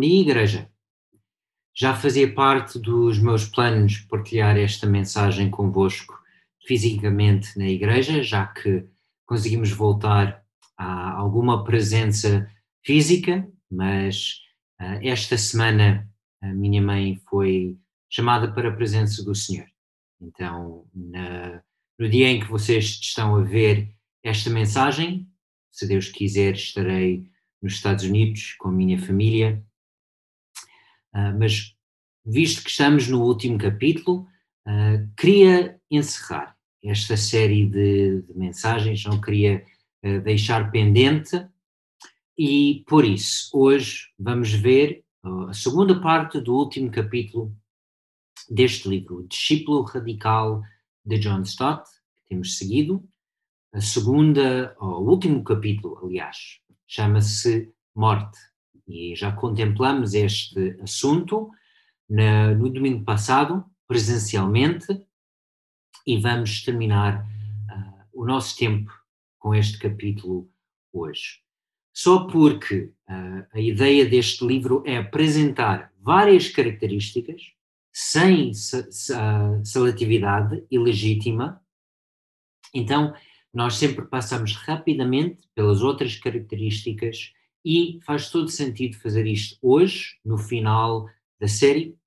Dia, igreja. Já fazia parte dos meus planos partilhar esta mensagem convosco fisicamente na igreja, já que conseguimos voltar a alguma presença física, mas uh, esta semana a minha mãe foi chamada para a presença do Senhor. Então, na, no dia em que vocês estão a ver esta mensagem, se Deus quiser, estarei nos Estados Unidos com a minha família. Uh, mas, visto que estamos no último capítulo, uh, queria encerrar esta série de, de mensagens, não queria uh, deixar pendente, e por isso, hoje vamos ver a segunda parte do último capítulo deste livro, Discípulo Radical de John Stott, que temos seguido. A segunda, ou o último capítulo, aliás, chama-se Morte. E já contemplamos este assunto na, no domingo passado, presencialmente, e vamos terminar uh, o nosso tempo com este capítulo hoje. Só porque uh, a ideia deste livro é apresentar várias características sem seletividade ilegítima, então nós sempre passamos rapidamente pelas outras características e faz todo sentido fazer isto hoje, no final da série,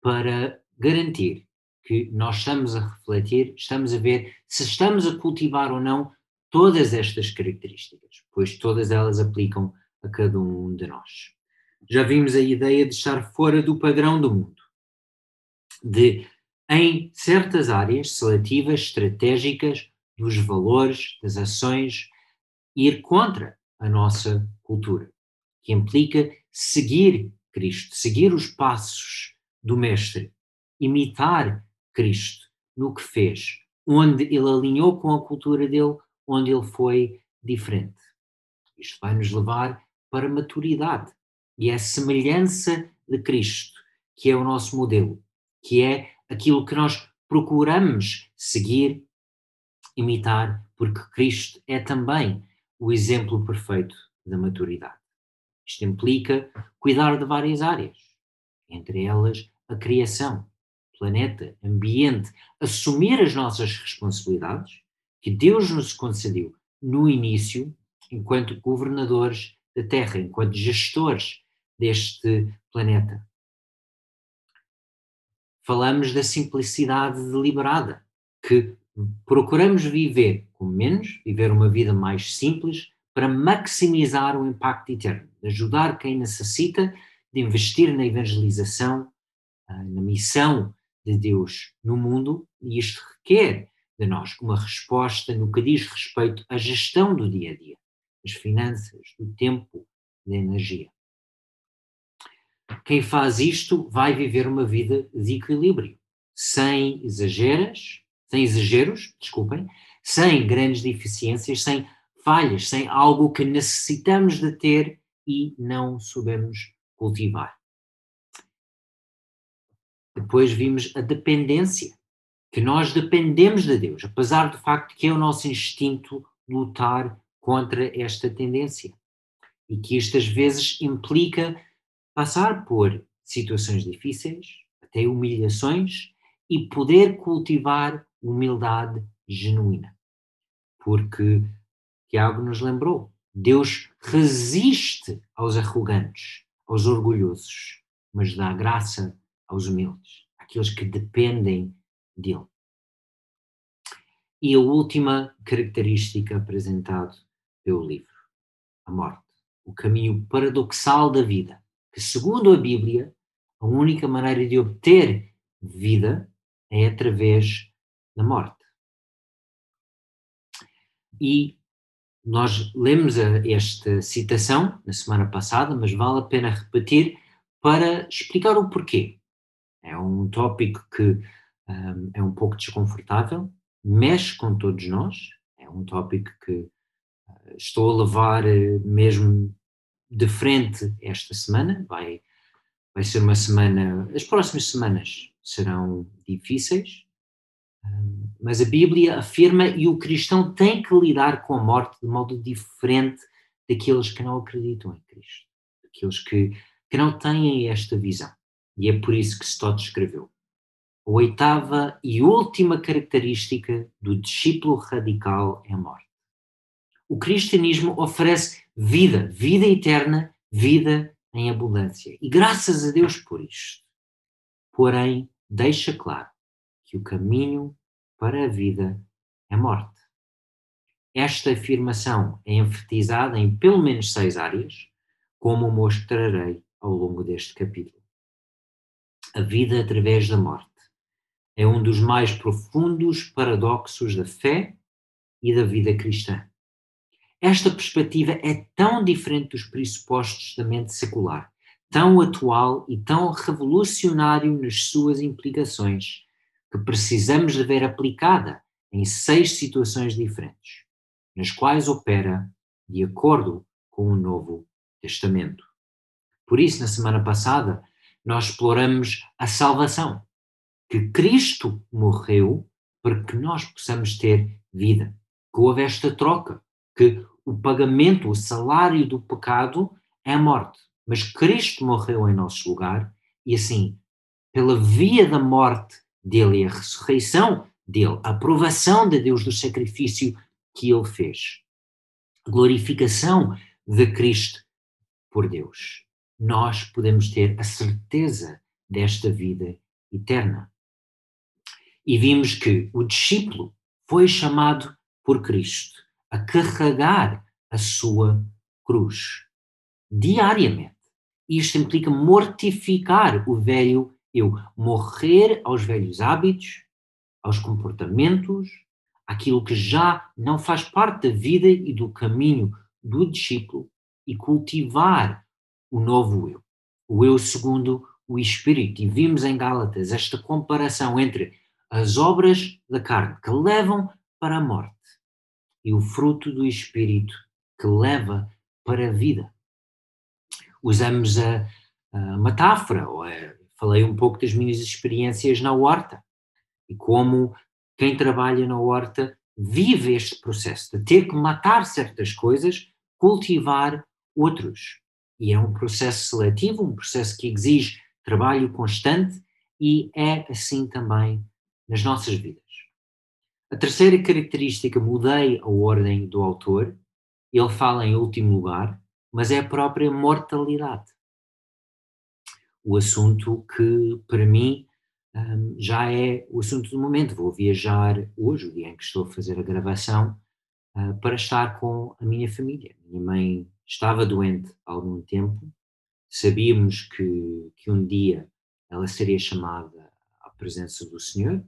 para garantir que nós estamos a refletir, estamos a ver se estamos a cultivar ou não todas estas características, pois todas elas aplicam a cada um de nós. Já vimos a ideia de estar fora do padrão do mundo, de, em certas áreas seletivas, estratégicas, dos valores, das ações, ir contra a nossa cultura, que implica seguir Cristo, seguir os passos do Mestre, imitar Cristo no que fez, onde ele alinhou com a cultura dele, onde ele foi diferente. Isto vai nos levar para a maturidade e é a semelhança de Cristo que é o nosso modelo, que é aquilo que nós procuramos seguir imitar, porque Cristo é também o exemplo perfeito da maturidade. Isto implica cuidar de várias áreas, entre elas a criação, planeta, ambiente, assumir as nossas responsabilidades que Deus nos concedeu no início, enquanto governadores da Terra, enquanto gestores deste planeta. Falamos da simplicidade deliberada, que procuramos viver com menos, viver uma vida mais simples, para maximizar o impacto eterno, ajudar quem necessita de investir na evangelização, ah, na missão de Deus no mundo, e isto requer de nós uma resposta no que diz respeito à gestão do dia a dia, das finanças, do tempo, da energia. Quem faz isto vai viver uma vida de equilíbrio, sem exageros, sem exageros, desculpem, sem grandes deficiências, sem falhas, sem algo que necessitamos de ter e não soubemos cultivar. Depois vimos a dependência, que nós dependemos de Deus, apesar do facto que é o nosso instinto lutar contra esta tendência. E que isto às vezes implica passar por situações difíceis, até humilhações, e poder cultivar humildade genuína. Porque Tiago nos lembrou, Deus resiste aos arrogantes, aos orgulhosos, mas dá graça aos humildes, àqueles que dependem dele. E a última característica apresentada pelo livro, a morte, o caminho paradoxal da vida, que segundo a Bíblia, a única maneira de obter vida é através da morte. E nós lemos esta citação na semana passada, mas vale a pena repetir para explicar o porquê. É um tópico que um, é um pouco desconfortável, mexe com todos nós, é um tópico que uh, estou a levar uh, mesmo de frente esta semana, vai, vai ser uma semana, as próximas semanas serão difíceis, mas a Bíblia afirma e o cristão tem que lidar com a morte de modo diferente daqueles que não acreditam em Cristo. aqueles que, que não têm esta visão. E é por isso que Stott escreveu. A oitava e última característica do discípulo radical é a morte. O cristianismo oferece vida, vida eterna, vida em abundância. E graças a Deus por isto. Porém, deixa claro que o caminho para a vida é morte. Esta afirmação é enfatizada em pelo menos seis áreas, como mostrarei ao longo deste capítulo. A vida através da morte é um dos mais profundos paradoxos da fé e da vida cristã. Esta perspectiva é tão diferente dos pressupostos da mente secular, tão atual e tão revolucionário nas suas implicações, que precisamos de ver aplicada em seis situações diferentes, nas quais opera de acordo com o Novo Testamento. Por isso, na semana passada, nós exploramos a salvação, que Cristo morreu para que nós possamos ter vida, que houve esta troca, que o pagamento, o salário do pecado é a morte. Mas Cristo morreu em nosso lugar e assim, pela via da morte dele e a ressurreição dele, a aprovação de Deus do sacrifício que ele fez, glorificação de Cristo por Deus, nós podemos ter a certeza desta vida eterna. E vimos que o discípulo foi chamado por Cristo a carregar a sua cruz diariamente. Isto implica mortificar o velho eu, morrer aos velhos hábitos, aos comportamentos, aquilo que já não faz parte da vida e do caminho do discípulo e cultivar o novo eu, o eu segundo o Espírito. E vimos em Gálatas esta comparação entre as obras da carne que levam para a morte e o fruto do Espírito que leva para a vida. Usamos a, a metáfora, ou a, falei um pouco das minhas experiências na horta e como quem trabalha na horta vive este processo de ter que matar certas coisas, cultivar outros. E é um processo seletivo, um processo que exige trabalho constante e é assim também nas nossas vidas. A terceira característica, mudei a ordem do autor, ele fala em último lugar, mas é a própria mortalidade. O assunto que, para mim, um, já é o assunto do momento. Vou viajar hoje, o dia em que estou a fazer a gravação, uh, para estar com a minha família. Minha mãe estava doente há algum tempo, sabíamos que, que um dia ela seria chamada à presença do Senhor.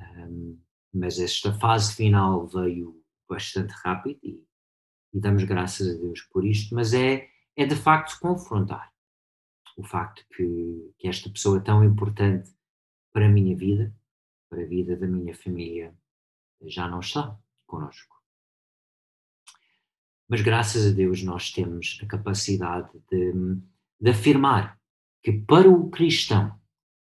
Um, mas esta fase final veio bastante rápido e, e, damos graças a Deus por isto, mas é, é de facto confrontar o facto que, que esta pessoa tão importante para a minha vida, para a vida da minha família, já não está conosco. Mas graças a Deus nós temos a capacidade de, de afirmar que para o cristão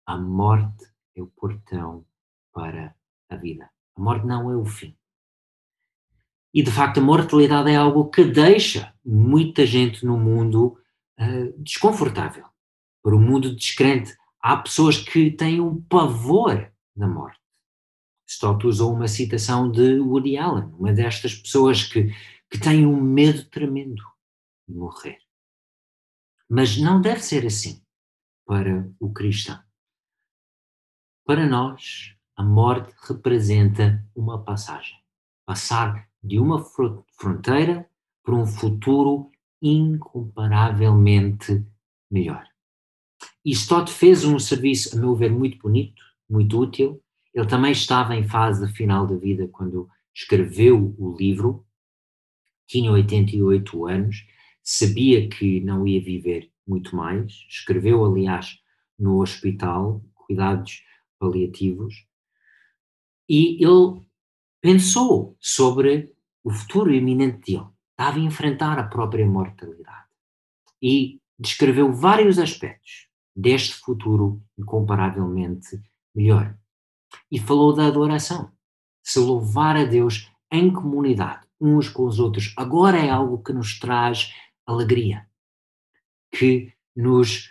a morte é o portão para a vida. A morte não é o fim. E de facto, a mortalidade é algo que deixa muita gente no mundo uh, desconfortável. Para o mundo descrente, há pessoas que têm um pavor da morte. Stott usou uma citação de Woody Allen, uma destas pessoas que, que têm um medo tremendo de morrer. Mas não deve ser assim para o cristão. Para nós, a morte representa uma passagem. Passar de uma fronteira para um futuro incomparavelmente melhor. E Stott fez um serviço, a meu ver, muito bonito, muito útil. Ele também estava em fase final da vida quando escreveu o livro, tinha 88 anos, sabia que não ia viver muito mais, escreveu, aliás, no hospital, cuidados paliativos, e ele pensou sobre o futuro iminente dele. Estava a enfrentar a própria mortalidade. E descreveu vários aspectos deste futuro incomparavelmente melhor. E falou da adoração. Se louvar a Deus em comunidade, uns com os outros, agora é algo que nos traz alegria. que nos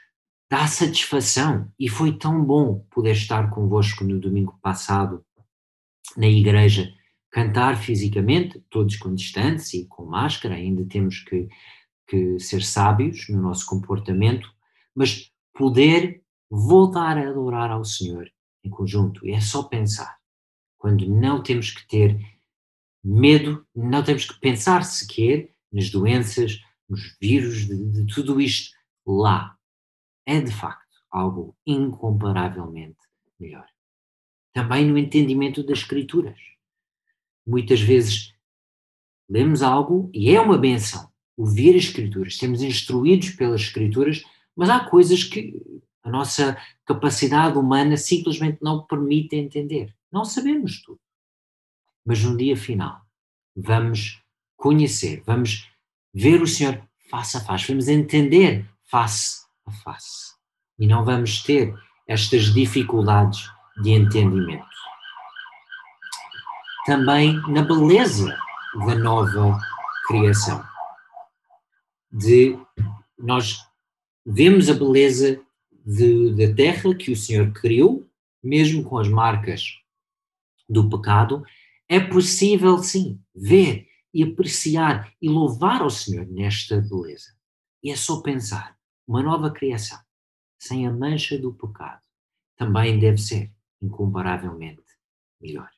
dá satisfação. E foi tão bom poder estar convosco no domingo passado na igreja, cantar fisicamente, todos com distância e com máscara, ainda temos que, que ser sábios no nosso comportamento, mas poder voltar a adorar ao Senhor em conjunto. E é só pensar. Quando não temos que ter medo, não temos que pensar sequer nas doenças, nos vírus, de, de tudo isto lá. É de facto algo incomparavelmente melhor. Também no entendimento das Escrituras. Muitas vezes lemos algo e é uma benção ouvir as Escrituras, sermos instruídos pelas Escrituras, mas há coisas que a nossa capacidade humana simplesmente não permite entender. Não sabemos tudo. Mas no dia final, vamos conhecer, vamos ver o Senhor face a face, vamos entender face a face. E não vamos ter estas dificuldades de entendimento. Também na beleza da nova criação. De nós vemos a beleza de, da terra que o Senhor criou, mesmo com as marcas do pecado, é possível sim ver e apreciar e louvar ao Senhor nesta beleza. E é só pensar, uma nova criação, sem a mancha do pecado, também deve ser incomparavelmente melhor.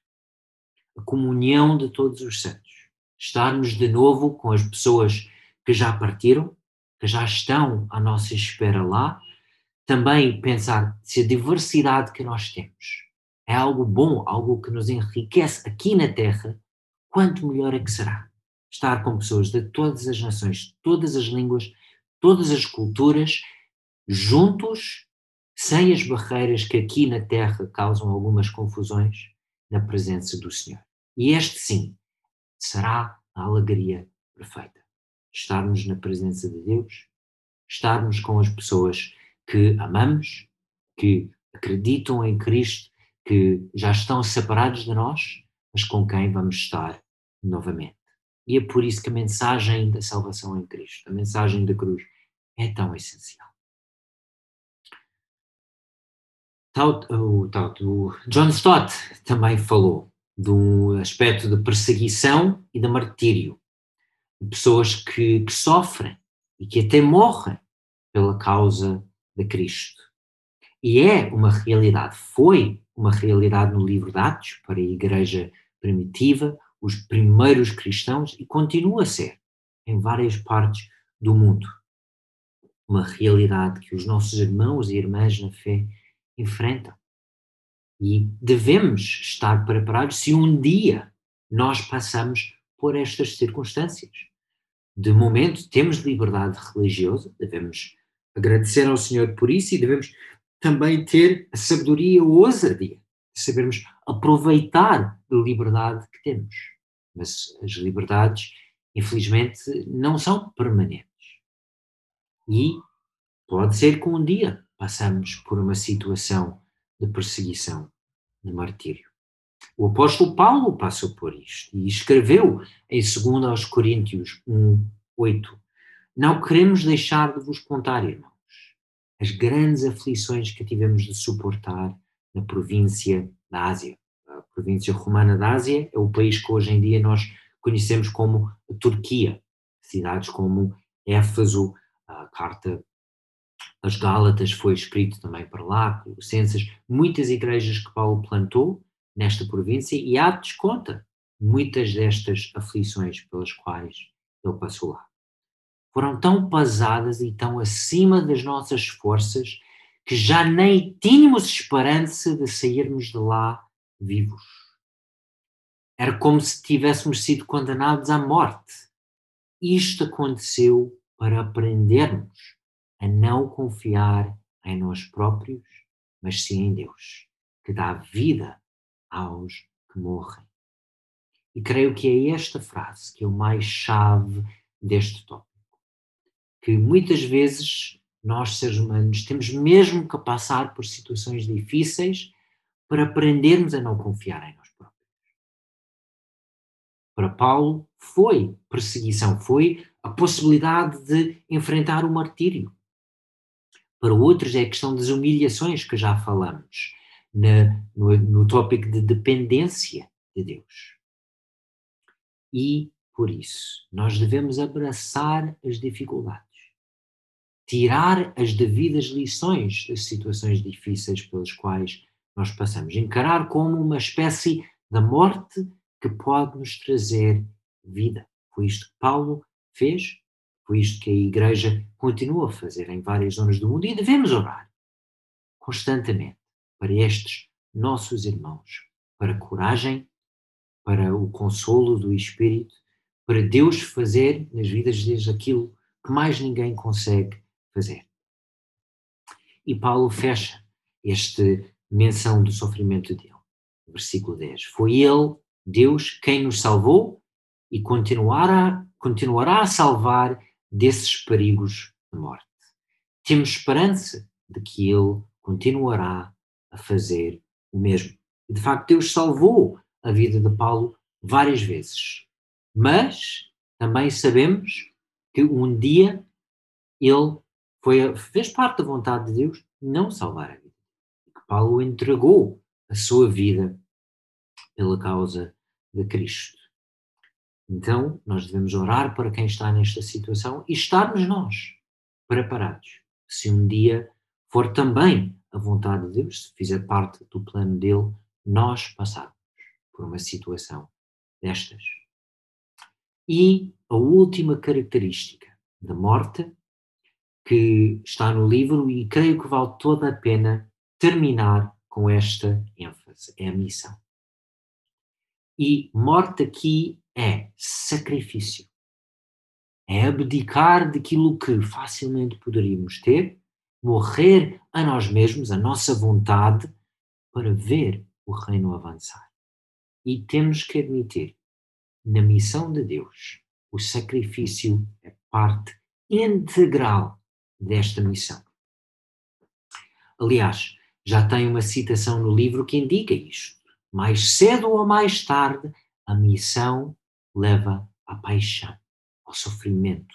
A comunhão de todos os santos, estarmos de novo com as pessoas que já partiram, que já estão à nossa espera lá, também pensar se a diversidade que nós temos é algo bom, algo que nos enriquece aqui na Terra, quanto melhor é que será estar com pessoas de todas as nações, todas as línguas, todas as culturas, juntos, sem as barreiras que aqui na Terra causam algumas confusões, na presença do Senhor. E este sim será a alegria perfeita. Estarmos na presença de Deus, estarmos com as pessoas que amamos, que acreditam em Cristo, que já estão separados de nós, mas com quem vamos estar novamente. E é por isso que a mensagem da salvação em Cristo, a mensagem da cruz, é tão essencial. O, John Stott também falou do aspecto de perseguição e de martírio, de pessoas que, que sofrem e que até morrem pela causa de Cristo. E é uma realidade, foi uma realidade no livro de Atos para a igreja primitiva, os primeiros cristãos, e continua a ser em várias partes do mundo. Uma realidade que os nossos irmãos e irmãs na fé enfrentam. E devemos estar preparados se um dia nós passamos por estas circunstâncias. De momento, temos liberdade religiosa, devemos agradecer ao Senhor por isso e devemos também ter a sabedoria e a ousadia de sabermos aproveitar a liberdade que temos. Mas as liberdades, infelizmente, não são permanentes. E pode ser que um dia passamos por uma situação de perseguição, de martírio. O apóstolo Paulo passou por isto e escreveu em 2 aos Coríntios 1, 8 não queremos deixar de vos contar, irmãos, as grandes aflições que tivemos de suportar na província da Ásia. A província romana da Ásia é o país que hoje em dia nós conhecemos como a Turquia. Cidades como Éfaso, a carta das Gálatas foi escrito também para lá, Colossenses, muitas igrejas que Paulo plantou nesta província e há desconta muitas destas aflições pelas quais ele passou lá foram tão pesadas e tão acima das nossas forças que já nem tínhamos esperança de sairmos de lá vivos. Era como se tivéssemos sido condenados à morte. Isto aconteceu para aprendermos a não confiar em nós próprios, mas sim em Deus, que dá vida aos que morrem. E creio que é esta frase que é o mais chave deste tópico que muitas vezes nós, seres humanos, temos mesmo que passar por situações difíceis para aprendermos a não confiar em nós próprios. Para Paulo, foi perseguição, foi a possibilidade de enfrentar o martírio. Para outros é a questão das humilhações que já falamos, na, no, no tópico de dependência de Deus. E, por isso, nós devemos abraçar as dificuldades, tirar as devidas lições das situações difíceis pelas quais nós passamos, encarar como uma espécie da morte que pode nos trazer vida. Foi isto que Paulo fez, foi isto que a Igreja continua a fazer em várias zonas do mundo e devemos orar constantemente para estes nossos irmãos, para coragem, para o consolo do Espírito, para Deus fazer nas vidas deles aquilo que mais ninguém consegue fazer. E Paulo fecha esta menção do sofrimento dele. Versículo 10. Foi ele, Deus, quem nos salvou e continuará, continuará a salvar desses perigos de morte. Temos esperança de que ele continuará a fazer o mesmo. De facto, Deus salvou a vida de Paulo várias vezes. Mas também sabemos que um dia ele foi, fez parte da vontade de Deus não salvar a vida. Paulo entregou a sua vida pela causa de Cristo. Então, nós devemos orar para quem está nesta situação e estarmos nós preparados. Se um dia for também a vontade de Deus, se fizer parte do plano dele, nós passarmos por uma situação destas. E a última característica da morte, que está no livro, e creio que vale toda a pena terminar com esta ênfase, é a missão. E morte aqui é sacrifício. É abdicar daquilo que facilmente poderíamos ter, morrer a nós mesmos, a nossa vontade, para ver o reino avançar. E temos que admitir, na missão de Deus, o sacrifício é parte integral desta missão. Aliás, já tem uma citação no livro que indica isto. Mais cedo ou mais tarde, a missão leva à paixão, ao sofrimento,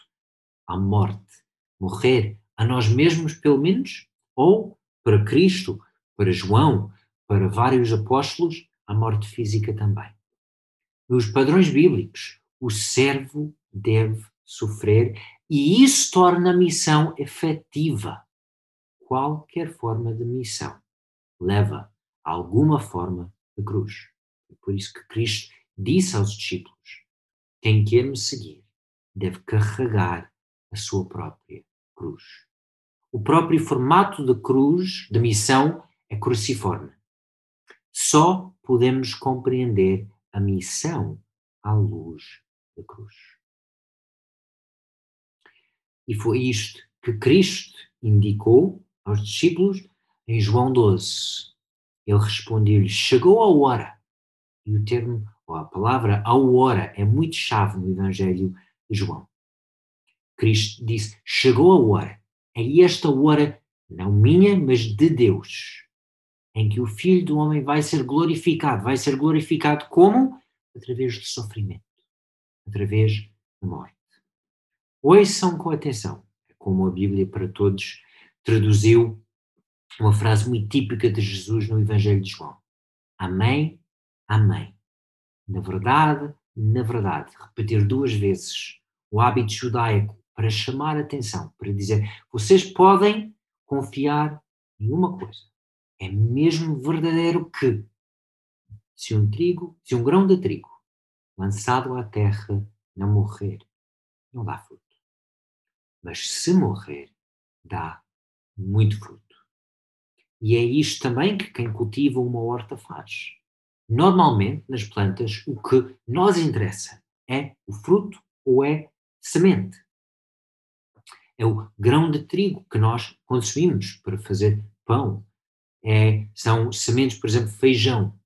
à morte, morrer a nós mesmos, pelo menos, ou para Cristo, para João, para vários apóstolos, a morte física também. Nos padrões bíblicos, o servo deve sofrer e isso torna a missão efetiva. Qualquer forma de missão leva a alguma forma de cruz. É por isso que Cristo disse aos discípulos: quem quer me seguir deve carregar a sua própria cruz. O próprio formato de cruz, de missão, é cruciforme. Só podemos compreender a missão à luz da cruz. E foi isto que Cristo indicou aos discípulos em João 12. Ele respondeu-lhes: Chegou a hora. E o termo ou a palavra a hora é muito chave no Evangelho de João. Cristo disse: Chegou a hora. É esta hora, não minha, mas de Deus, em que o Filho do Homem vai ser glorificado. Vai ser glorificado como? Através do sofrimento, através da morte. Ouçam com atenção, é como a Bíblia para Todos traduziu uma frase muito típica de Jesus no Evangelho de João. Amém, amém. Na verdade, na verdade, repetir duas vezes o hábito judaico para chamar a atenção, para dizer, vocês podem confiar em uma coisa. É mesmo verdadeiro que se um trigo, se um grão de trigo lançado à terra não morrer, não dá fruto. Mas se morrer, dá muito fruto. E é isto também que quem cultiva uma horta faz. Normalmente, nas plantas, o que nos interessa é o fruto ou é semente. É o grão de trigo que nós consumimos para fazer pão. É, são sementes, por exemplo, feijão.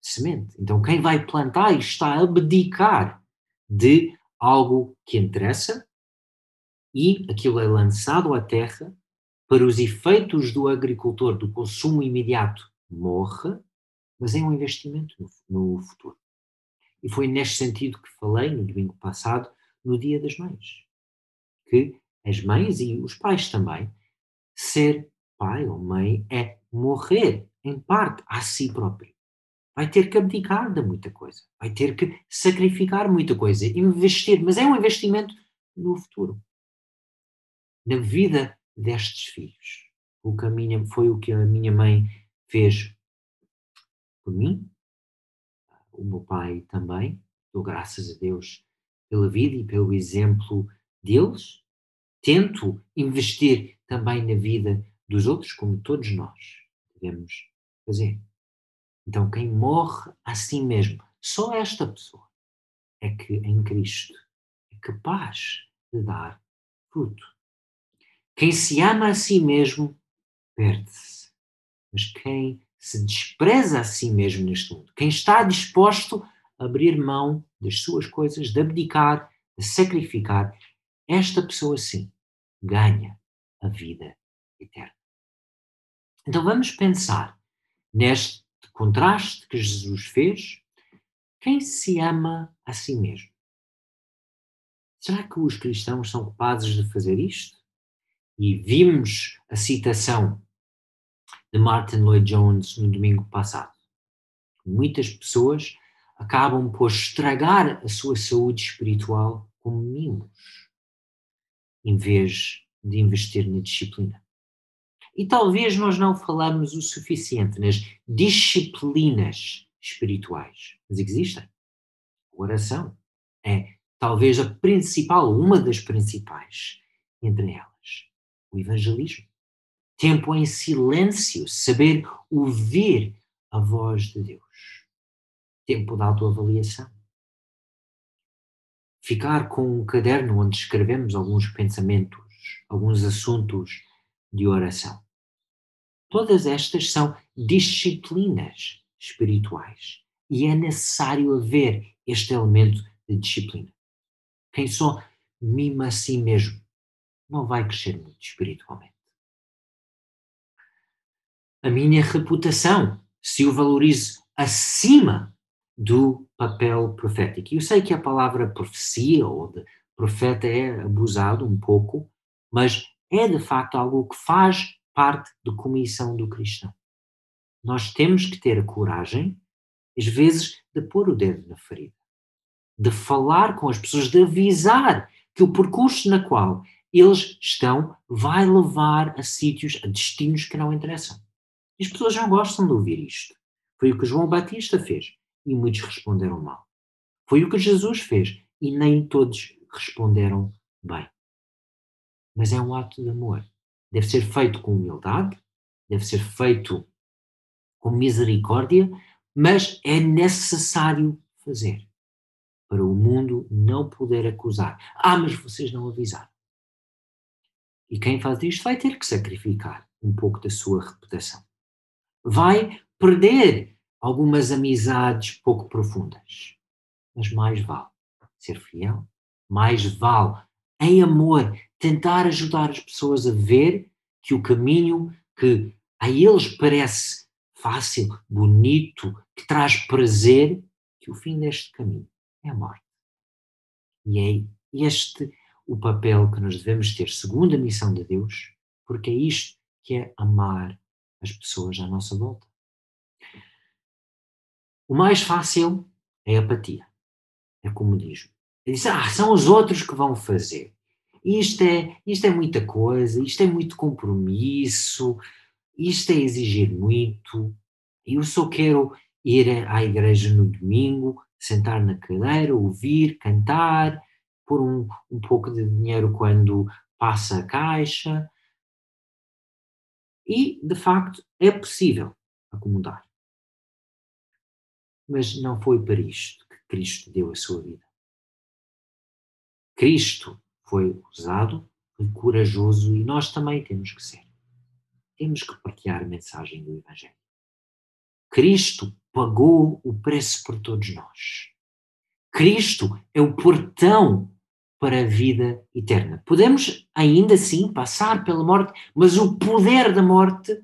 Semente. Então, quem vai plantar está a abdicar de algo que interessa e aquilo é lançado à terra para os efeitos do agricultor, do consumo imediato, morre mas é um investimento no, no futuro. E foi neste sentido que falei no domingo passado, no Dia das Mães. Que as mães e os pais também ser pai ou mãe é morrer, em parte, a si próprio. Vai ter que abdicar de muita coisa, vai ter que sacrificar muita coisa, investir, mas é um investimento no futuro, na vida destes filhos. O que minha, foi o que a minha mãe fez por mim, o meu pai também, dou graças a Deus pela vida e pelo exemplo deles. Tento investir também na vida dos outros, como todos nós devemos fazer. Então, quem morre a si mesmo, só esta pessoa é que em Cristo é capaz de dar fruto. Quem se ama a si mesmo, perde-se. Mas quem se despreza a si mesmo neste mundo, quem está disposto a abrir mão das suas coisas, de abdicar, de sacrificar, esta pessoa sim ganha a vida eterna. Então vamos pensar neste contraste que Jesus fez. Quem se ama a si mesmo? Será que os cristãos são capazes de fazer isto? E vimos a citação de Martin Lloyd Jones no domingo passado. Muitas pessoas acabam por estragar a sua saúde espiritual com mimos, em vez de investir na disciplina. E talvez nós não falamos o suficiente nas disciplinas espirituais, mas existem. Oração é talvez a principal, uma das principais entre elas. O evangelismo. Tempo em silêncio, saber ouvir a voz de Deus. Tempo de autoavaliação. Ficar com um caderno onde escrevemos alguns pensamentos, alguns assuntos de oração. Todas estas são disciplinas espirituais e é necessário haver este elemento de disciplina. Quem só mima a si mesmo não vai crescer muito espiritualmente. A minha reputação, se eu valorizo acima do papel profético. E eu sei que a palavra profecia ou de profeta é abusado um pouco, mas é de facto algo que faz parte da comissão do cristão. Nós temos que ter a coragem, às vezes, de pôr o dedo na ferida, de falar com as pessoas, de avisar que o percurso na qual eles estão vai levar a sítios, a destinos que não interessam. E as pessoas não gostam de ouvir isto. Foi o que João Batista fez e muitos responderam mal. Foi o que Jesus fez e nem todos responderam bem. Mas é um ato de amor deve ser feito com humildade, deve ser feito com misericórdia, mas é necessário fazer para o mundo não poder acusar. Ah, mas vocês não avisaram. E quem faz isto vai ter que sacrificar um pouco da sua reputação. Vai perder algumas amizades pouco profundas. Mas mais vale ser fiel, mais vale, em amor, tentar ajudar as pessoas a ver que o caminho que a eles parece fácil, bonito, que traz prazer, que o fim deste caminho é a morte. E é este o papel que nós devemos ter, segundo a missão de Deus, porque é isto que é amar as pessoas à nossa volta. O mais fácil é a apatia, é comodismo. É dizer, ah, são os outros que vão fazer isto é, isto é muita coisa, isto é muito compromisso, isto é exigir muito. Eu só quero ir à igreja no domingo, sentar na cadeira, ouvir, cantar, pôr um, um pouco de dinheiro quando passa a caixa. E, de facto, é possível acomodar. Mas não foi para isto que Cristo deu a sua vida. Cristo foi usado, foi corajoso e nós também temos que ser. Temos que partilhar a mensagem do Evangelho. Cristo pagou o preço por todos nós. Cristo é o portão para a vida eterna. Podemos ainda assim passar pela morte, mas o poder da morte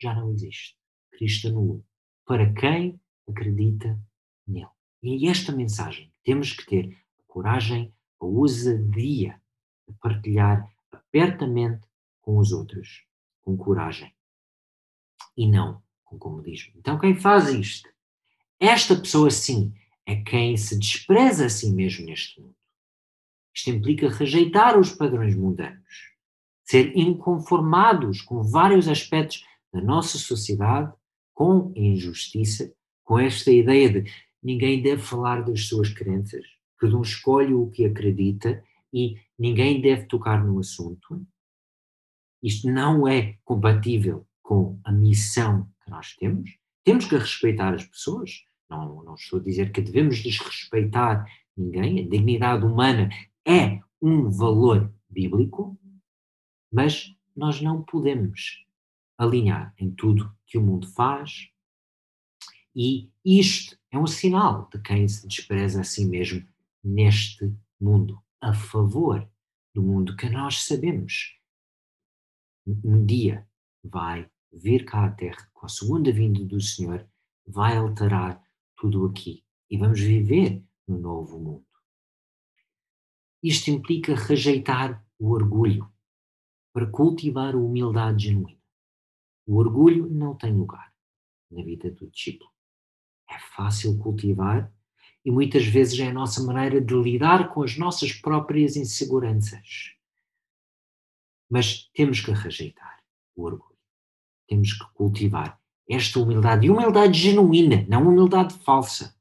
já não existe. Cristo anulou. Para quem acredita nele. E é esta mensagem que temos que ter a coragem, a ousadia partilhar abertamente com os outros, com coragem. e não com comodismo. Então, quem faz isto, esta pessoa sim é quem se despreza a si mesmo neste mundo. Isto implica rejeitar os padrões mundanos, ser inconformados com vários aspectos da nossa sociedade, com injustiça, com esta ideia de ninguém deve falar das suas crenças, cada um escolhe o que acredita e ninguém deve tocar no assunto. Isto não é compatível com a missão que nós temos. Temos que respeitar as pessoas. Não, não estou a dizer que devemos desrespeitar ninguém. A dignidade humana é um valor bíblico, mas nós não podemos alinhar em tudo que o mundo faz, e isto é um sinal de quem se despreza a si mesmo neste mundo, a favor do mundo que nós sabemos um dia vai vir cá à Terra com a segunda vinda do Senhor, vai alterar tudo aqui e vamos viver no novo mundo. Isto implica rejeitar o orgulho para cultivar a humildade genuína. O orgulho não tem lugar na vida do discípulo é fácil cultivar e muitas vezes é a nossa maneira de lidar com as nossas próprias inseguranças. Mas temos que rejeitar o orgulho. Temos que cultivar esta humildade. E humildade genuína, não humildade falsa.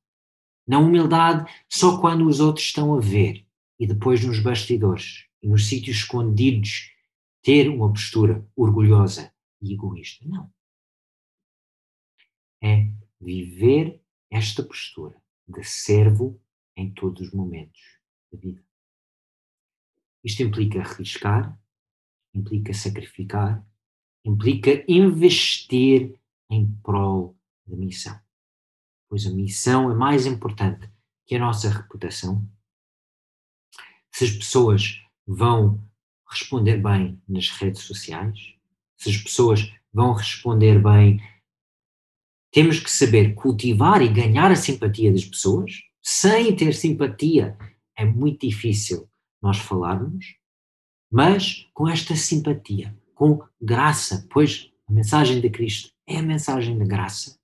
Não humildade só quando os outros estão a ver e depois nos bastidores e nos sítios escondidos ter uma postura orgulhosa e egoísta. Não. É viver esta postura de servo em todos os momentos da vida. Isto implica arriscar, implica sacrificar, implica investir em prol da missão. Pois a missão é mais importante que a nossa reputação. Se as pessoas vão responder bem nas redes sociais, se as pessoas vão responder bem temos que saber cultivar e ganhar a simpatia das pessoas. Sem ter simpatia é muito difícil nós falarmos, mas com esta simpatia, com graça, pois a mensagem de Cristo é a mensagem da graça,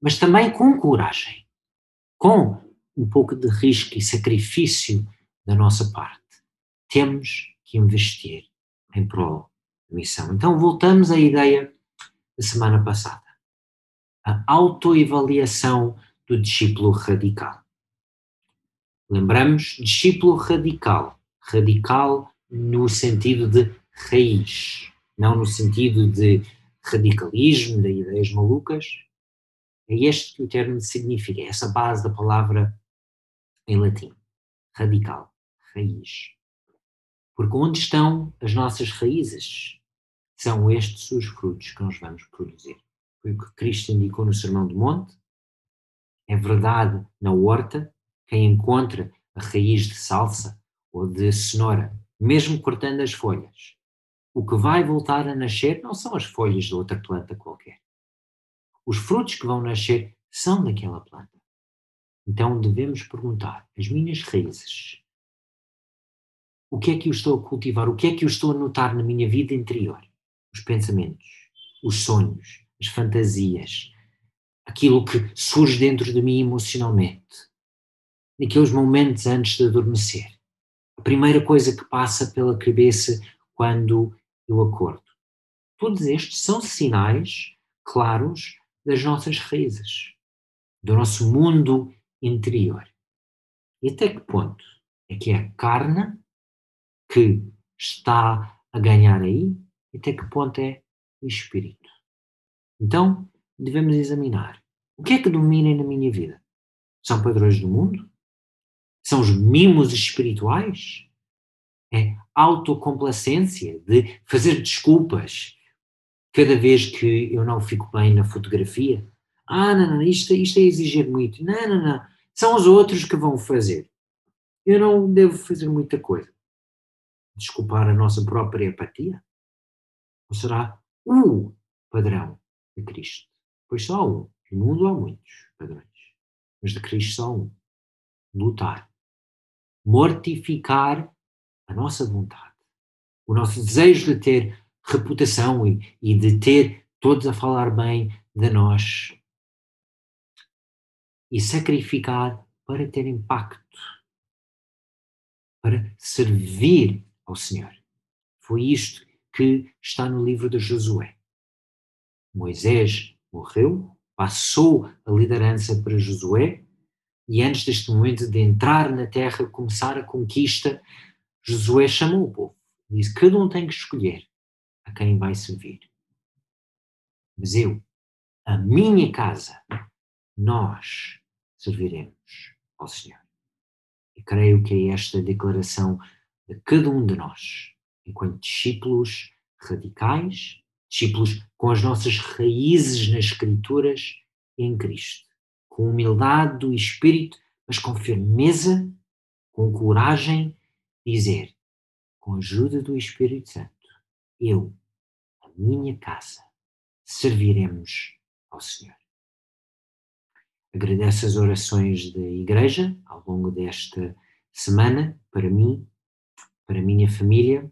mas também com coragem, com um pouco de risco e sacrifício da nossa parte. Temos que investir em prol da missão. Então voltamos à ideia da semana passada a autoavaliação do discípulo radical. Lembramos, discípulo radical, radical no sentido de raiz, não no sentido de radicalismo, de ideias malucas. É este que o termo significa, é essa base da palavra em latim. Radical, raiz. Porque onde estão as nossas raízes? São estes os frutos que nós vamos produzir foi o que Cristo indicou no Sermão do Monte. É verdade na horta, quem encontra a raiz de salsa ou de cenoura, mesmo cortando as folhas, o que vai voltar a nascer não são as folhas de outra planta qualquer. Os frutos que vão nascer são daquela planta. Então devemos perguntar: as minhas raízes, o que é que eu estou a cultivar? O que é que eu estou a notar na minha vida interior? Os pensamentos, os sonhos, as fantasias, aquilo que surge dentro de mim emocionalmente, naqueles momentos antes de adormecer. A primeira coisa que passa pela cabeça quando eu acordo. Todos estes são sinais claros das nossas raízes, do nosso mundo interior. E até que ponto é que é a carne que está a ganhar aí e até que ponto é o espírito? Então, devemos examinar o que é que domina na minha vida? São padrões do mundo? São os mimos espirituais? É autocomplacência de fazer desculpas cada vez que eu não fico bem na fotografia? Ah, não, não, isto, isto é exigir muito. Não, não, não. São os outros que vão fazer. Eu não devo fazer muita coisa. Desculpar a nossa própria apatia? Ou será o padrão de Cristo. Pois só há um. No mundo há muitos padrões. Mas de Cristo só um. Lutar. Mortificar a nossa vontade. O nosso desejo de ter reputação e, e de ter todos a falar bem de nós e sacrificar para ter impacto, para servir ao Senhor. Foi isto que está no livro de Josué. Moisés morreu, passou a liderança para Josué, e antes deste momento de entrar na terra, começar a conquista, Josué chamou o povo. Disse: Cada um tem que escolher a quem vai servir. Mas eu, a minha casa, nós serviremos ao Senhor. E creio que é esta declaração de cada um de nós, enquanto discípulos radicais, discípulos com as nossas raízes nas Escrituras em Cristo, com humildade do Espírito, mas com firmeza, com coragem, dizer, com a ajuda do Espírito Santo, eu, a minha casa, serviremos ao Senhor. Agradeço as orações da Igreja ao longo desta semana, para mim, para a minha família.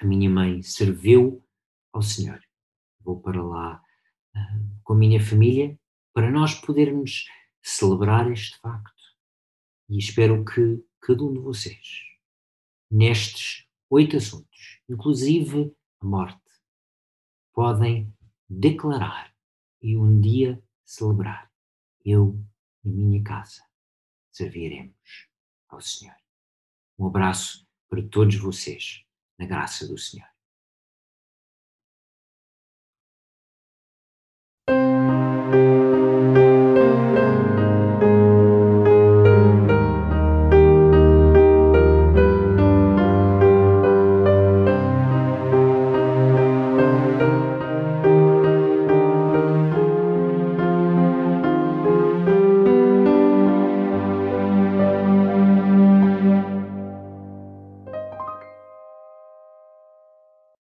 A minha mãe serviu ao Senhor. Vou para lá uh, com a minha família para nós podermos celebrar este facto. E espero que cada um de vocês, nestes oito assuntos, inclusive a morte, podem declarar e um dia celebrar eu e minha casa serviremos ao Senhor. Um abraço para todos vocês, na graça do Senhor.